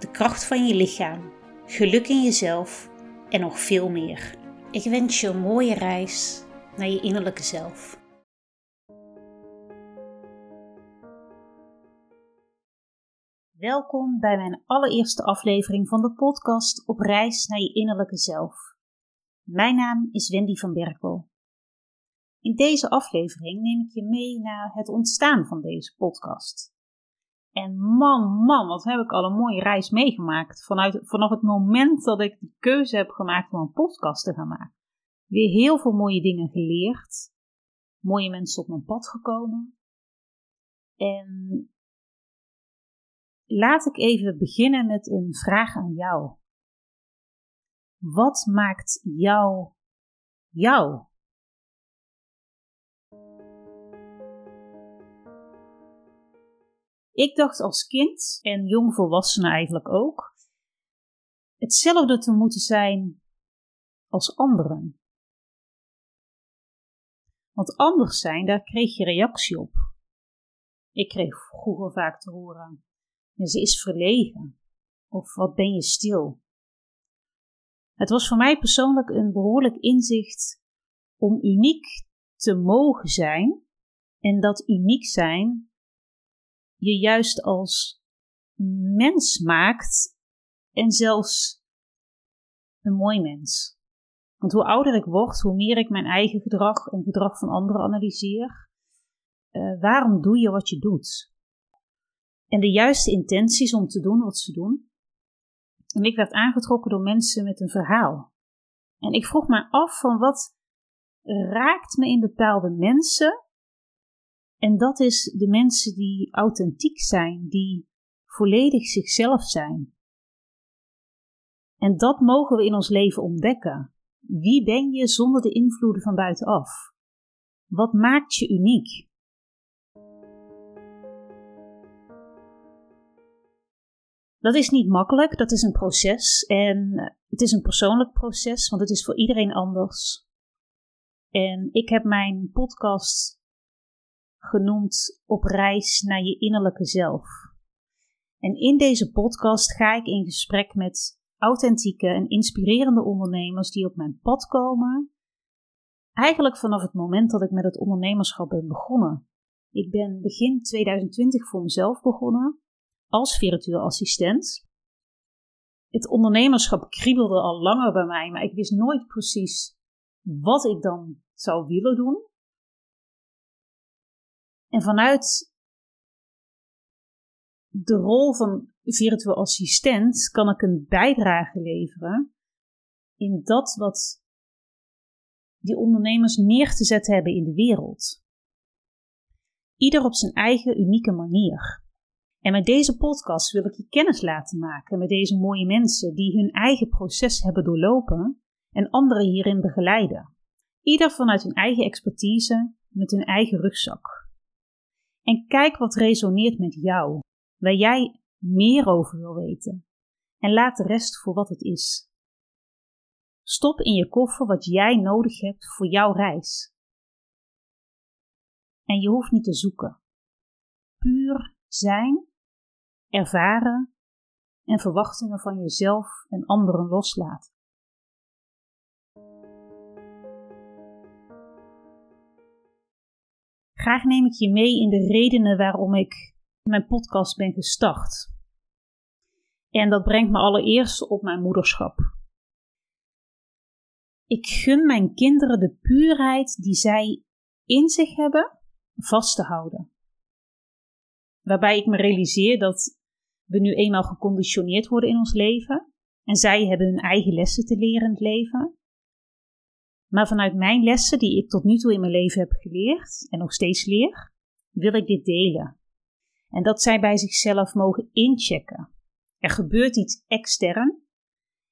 de kracht van je lichaam, geluk in jezelf en nog veel meer. Ik wens je een mooie reis naar je innerlijke zelf. Welkom bij mijn allereerste aflevering van de podcast Op reis naar je innerlijke zelf. Mijn naam is Wendy van Berkel. In deze aflevering neem ik je mee naar het ontstaan van deze podcast. En man, man, wat heb ik al een mooie reis meegemaakt. Vanuit, vanaf het moment dat ik de keuze heb gemaakt om een podcast te gaan maken. Weer heel veel mooie dingen geleerd. Mooie mensen op mijn pad gekomen. En laat ik even beginnen met een vraag aan jou. Wat maakt jou jou? Ik dacht als kind en jongvolwassene eigenlijk ook, hetzelfde te moeten zijn als anderen. Want anders zijn, daar kreeg je reactie op. Ik kreeg vroeger vaak te horen: ze is verlegen. Of wat ben je stil? Het was voor mij persoonlijk een behoorlijk inzicht om uniek te mogen zijn en dat uniek zijn je juist als mens maakt en zelfs een mooi mens. Want hoe ouder ik word, hoe meer ik mijn eigen gedrag en gedrag van anderen analyseer. Uh, waarom doe je wat je doet? En de juiste intenties om te doen wat ze doen. En ik werd aangetrokken door mensen met een verhaal. En ik vroeg me af van wat raakt me in bepaalde mensen en dat is de mensen die authentiek zijn, die volledig zichzelf zijn. En dat mogen we in ons leven ontdekken. Wie ben je zonder de invloeden van buitenaf? Wat maakt je uniek? Dat is niet makkelijk, dat is een proces en het is een persoonlijk proces, want het is voor iedereen anders. En ik heb mijn podcast genoemd Op reis naar je innerlijke zelf. En in deze podcast ga ik in gesprek met authentieke en inspirerende ondernemers die op mijn pad komen. Eigenlijk vanaf het moment dat ik met het ondernemerschap ben begonnen. Ik ben begin 2020 voor mezelf begonnen als virtueel assistent. Het ondernemerschap kriebelde al langer bij mij, maar ik wist nooit precies wat ik dan zou willen doen. En vanuit de rol van virtueel assistent kan ik een bijdrage leveren in dat wat die ondernemers neer te zetten hebben in de wereld. Ieder op zijn eigen unieke manier. En met deze podcast wil ik je kennis laten maken met deze mooie mensen die hun eigen proces hebben doorlopen en anderen hierin begeleiden. Ieder vanuit hun eigen expertise met hun eigen rugzak. En kijk wat resoneert met jou, waar jij meer over wil weten. En laat de rest voor wat het is. Stop in je koffer wat jij nodig hebt voor jouw reis. En je hoeft niet te zoeken. Puur zijn, ervaren en verwachtingen van jezelf en anderen loslaten. Graag neem ik je mee in de redenen waarom ik mijn podcast ben gestart. En dat brengt me allereerst op mijn moederschap. Ik gun mijn kinderen de puurheid die zij in zich hebben vast te houden. Waarbij ik me realiseer dat we nu eenmaal geconditioneerd worden in ons leven en zij hebben hun eigen lessen te leren in het leven. Maar vanuit mijn lessen die ik tot nu toe in mijn leven heb geleerd en nog steeds leer, wil ik dit delen. En dat zij bij zichzelf mogen inchecken. Er gebeurt iets extern,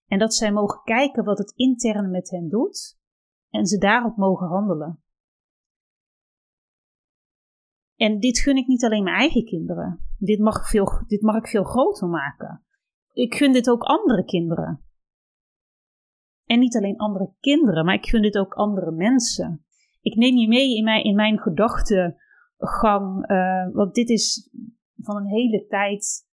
En dat zij mogen kijken wat het interne met hen doet en ze daarop mogen handelen. En dit gun ik niet alleen mijn eigen kinderen. Dit mag, veel, dit mag ik veel groter maken. Ik gun dit ook andere kinderen. En niet alleen andere kinderen, maar ik gun dit ook andere mensen. Ik neem je mee in mijn, in mijn gedachtegang, uh, want dit is van een hele tijd.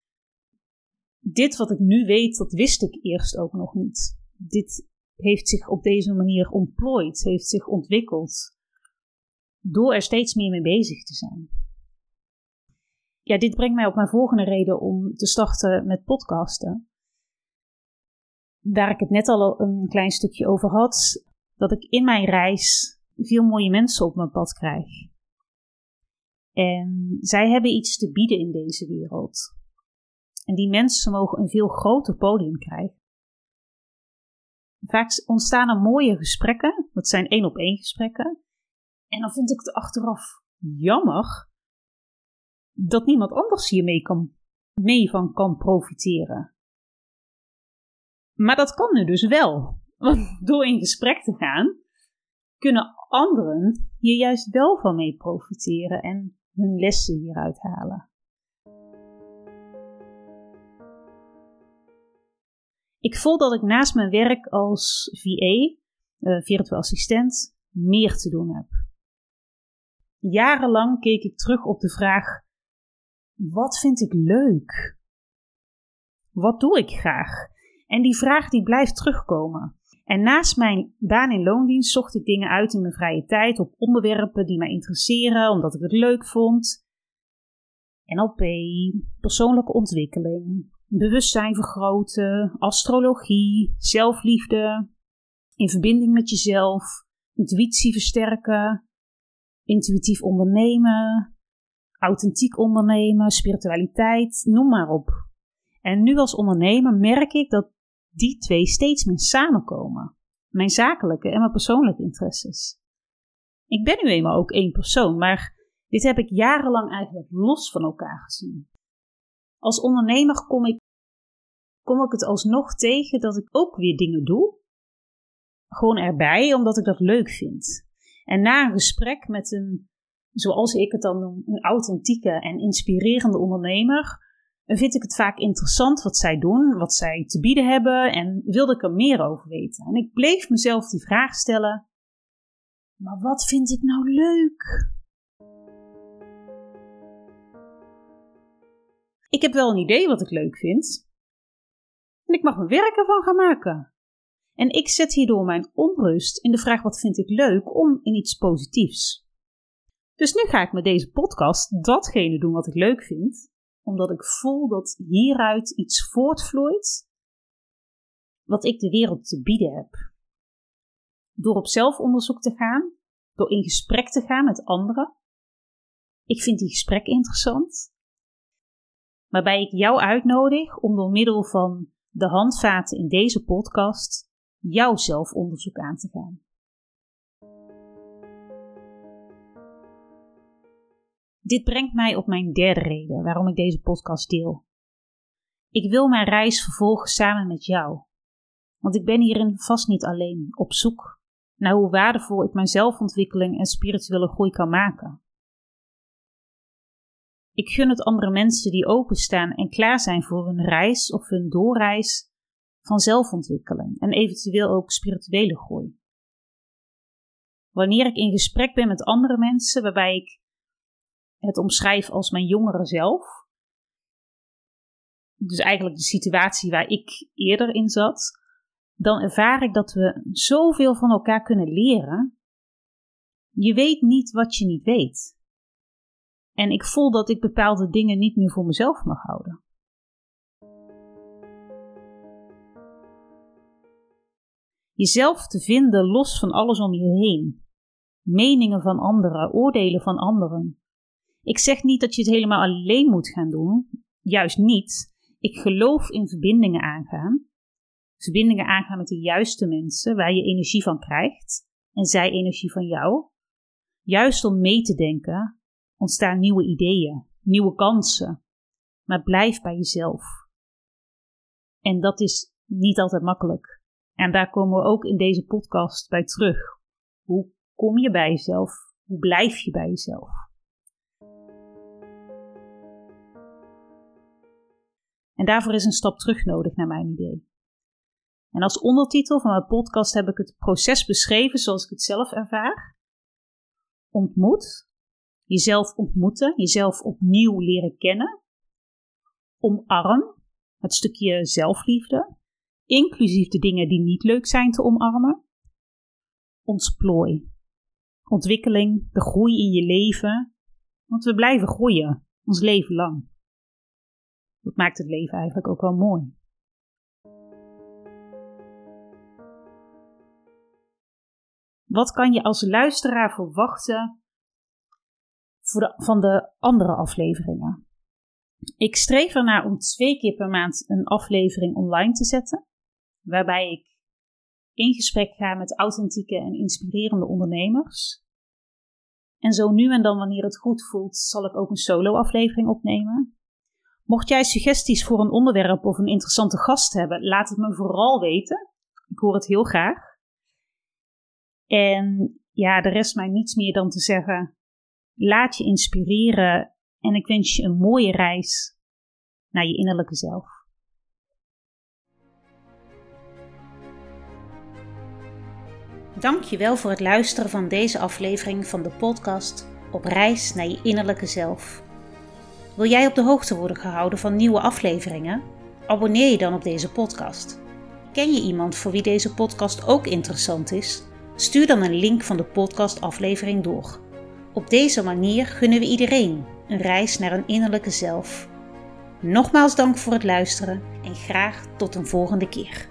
Dit wat ik nu weet, dat wist ik eerst ook nog niet. Dit heeft zich op deze manier ontplooid, heeft zich ontwikkeld. Door er steeds meer mee bezig te zijn. Ja, dit brengt mij op mijn volgende reden om te starten met podcasten. Waar ik het net al een klein stukje over had, dat ik in mijn reis veel mooie mensen op mijn pad krijg. En zij hebben iets te bieden in deze wereld. En die mensen mogen een veel groter podium krijgen. Vaak ontstaan er mooie gesprekken, dat zijn één op één gesprekken. En dan vind ik het achteraf jammer dat niemand anders hiermee kan, mee van kan profiteren. Maar dat kan nu dus wel. Want door in gesprek te gaan, kunnen anderen hier juist wel van mee profiteren en hun lessen hieruit halen. Ik voel dat ik naast mijn werk als VA, uh, virtueel assistent, meer te doen heb. Jarenlang keek ik terug op de vraag: wat vind ik leuk? Wat doe ik graag? En die vraag die blijft terugkomen. En naast mijn baan in loondienst zocht ik dingen uit in mijn vrije tijd op onderwerpen die mij interesseren, omdat ik het leuk vond. NLP, persoonlijke ontwikkeling, bewustzijn vergroten, astrologie, zelfliefde, in verbinding met jezelf, intuïtie versterken, intuïtief ondernemen, authentiek ondernemen, spiritualiteit, noem maar op. En nu als ondernemer merk ik dat die twee steeds meer samenkomen. Mijn zakelijke en mijn persoonlijke interesses. Ik ben nu eenmaal ook één persoon, maar dit heb ik jarenlang eigenlijk los van elkaar gezien. Als ondernemer kom ik, kom ik het alsnog tegen dat ik ook weer dingen doe. Gewoon erbij, omdat ik dat leuk vind. En na een gesprek met een, zoals ik het dan noem, een authentieke en inspirerende ondernemer, vind ik het vaak interessant wat zij doen, wat zij te bieden hebben en wilde ik er meer over weten. En ik bleef mezelf die vraag stellen: maar wat vind ik nou leuk? Ik heb wel een idee wat ik leuk vind. En ik mag mijn werk ervan gaan maken. En ik zet hierdoor mijn onrust in de vraag wat vind ik leuk om in iets positiefs. Dus nu ga ik met deze podcast datgene doen wat ik leuk vind omdat ik voel dat hieruit iets voortvloeit wat ik de wereld te bieden heb. Door op zelfonderzoek te gaan, door in gesprek te gaan met anderen. Ik vind die gesprek interessant. Waarbij ik jou uitnodig om door middel van de handvaten in deze podcast jouw zelfonderzoek aan te gaan. Dit brengt mij op mijn derde reden waarom ik deze podcast deel. Ik wil mijn reis vervolgen samen met jou. Want ik ben hierin vast niet alleen op zoek naar hoe waardevol ik mijn zelfontwikkeling en spirituele groei kan maken. Ik gun het andere mensen die openstaan en klaar zijn voor hun reis of hun doorreis van zelfontwikkeling en eventueel ook spirituele groei. Wanneer ik in gesprek ben met andere mensen waarbij ik het omschrijf als mijn jongere zelf. Dus eigenlijk de situatie waar ik eerder in zat. Dan ervaar ik dat we zoveel van elkaar kunnen leren. Je weet niet wat je niet weet. En ik voel dat ik bepaalde dingen niet meer voor mezelf mag houden. Jezelf te vinden los van alles om je heen. Meningen van anderen, oordelen van anderen. Ik zeg niet dat je het helemaal alleen moet gaan doen. Juist niet. Ik geloof in verbindingen aangaan. Verbindingen aangaan met de juiste mensen waar je energie van krijgt en zij energie van jou. Juist om mee te denken ontstaan nieuwe ideeën, nieuwe kansen. Maar blijf bij jezelf. En dat is niet altijd makkelijk. En daar komen we ook in deze podcast bij terug. Hoe kom je bij jezelf? Hoe blijf je bij jezelf? En daarvoor is een stap terug nodig, naar mijn idee. En als ondertitel van mijn podcast heb ik het proces beschreven zoals ik het zelf ervaar. Ontmoet, jezelf ontmoeten, jezelf opnieuw leren kennen. Omarm, het stukje zelfliefde, inclusief de dingen die niet leuk zijn te omarmen. Ontplooi, ontwikkeling, de groei in je leven, want we blijven groeien, ons leven lang. Dat maakt het leven eigenlijk ook wel mooi. Wat kan je als luisteraar verwachten voor van de andere afleveringen? Ik streef ernaar om twee keer per maand een aflevering online te zetten, waarbij ik in gesprek ga met authentieke en inspirerende ondernemers. En zo nu en dan, wanneer het goed voelt, zal ik ook een solo-aflevering opnemen. Mocht jij suggesties voor een onderwerp of een interessante gast hebben, laat het me vooral weten. Ik hoor het heel graag. En ja, de rest mij niets meer dan te zeggen: laat je inspireren en ik wens je een mooie reis naar je innerlijke zelf. Dankjewel voor het luisteren van deze aflevering van de podcast Op reis naar je innerlijke zelf. Wil jij op de hoogte worden gehouden van nieuwe afleveringen? Abonneer je dan op deze podcast. Ken je iemand voor wie deze podcast ook interessant is? Stuur dan een link van de podcastaflevering door. Op deze manier gunnen we iedereen een reis naar een innerlijke zelf. Nogmaals dank voor het luisteren en graag tot een volgende keer.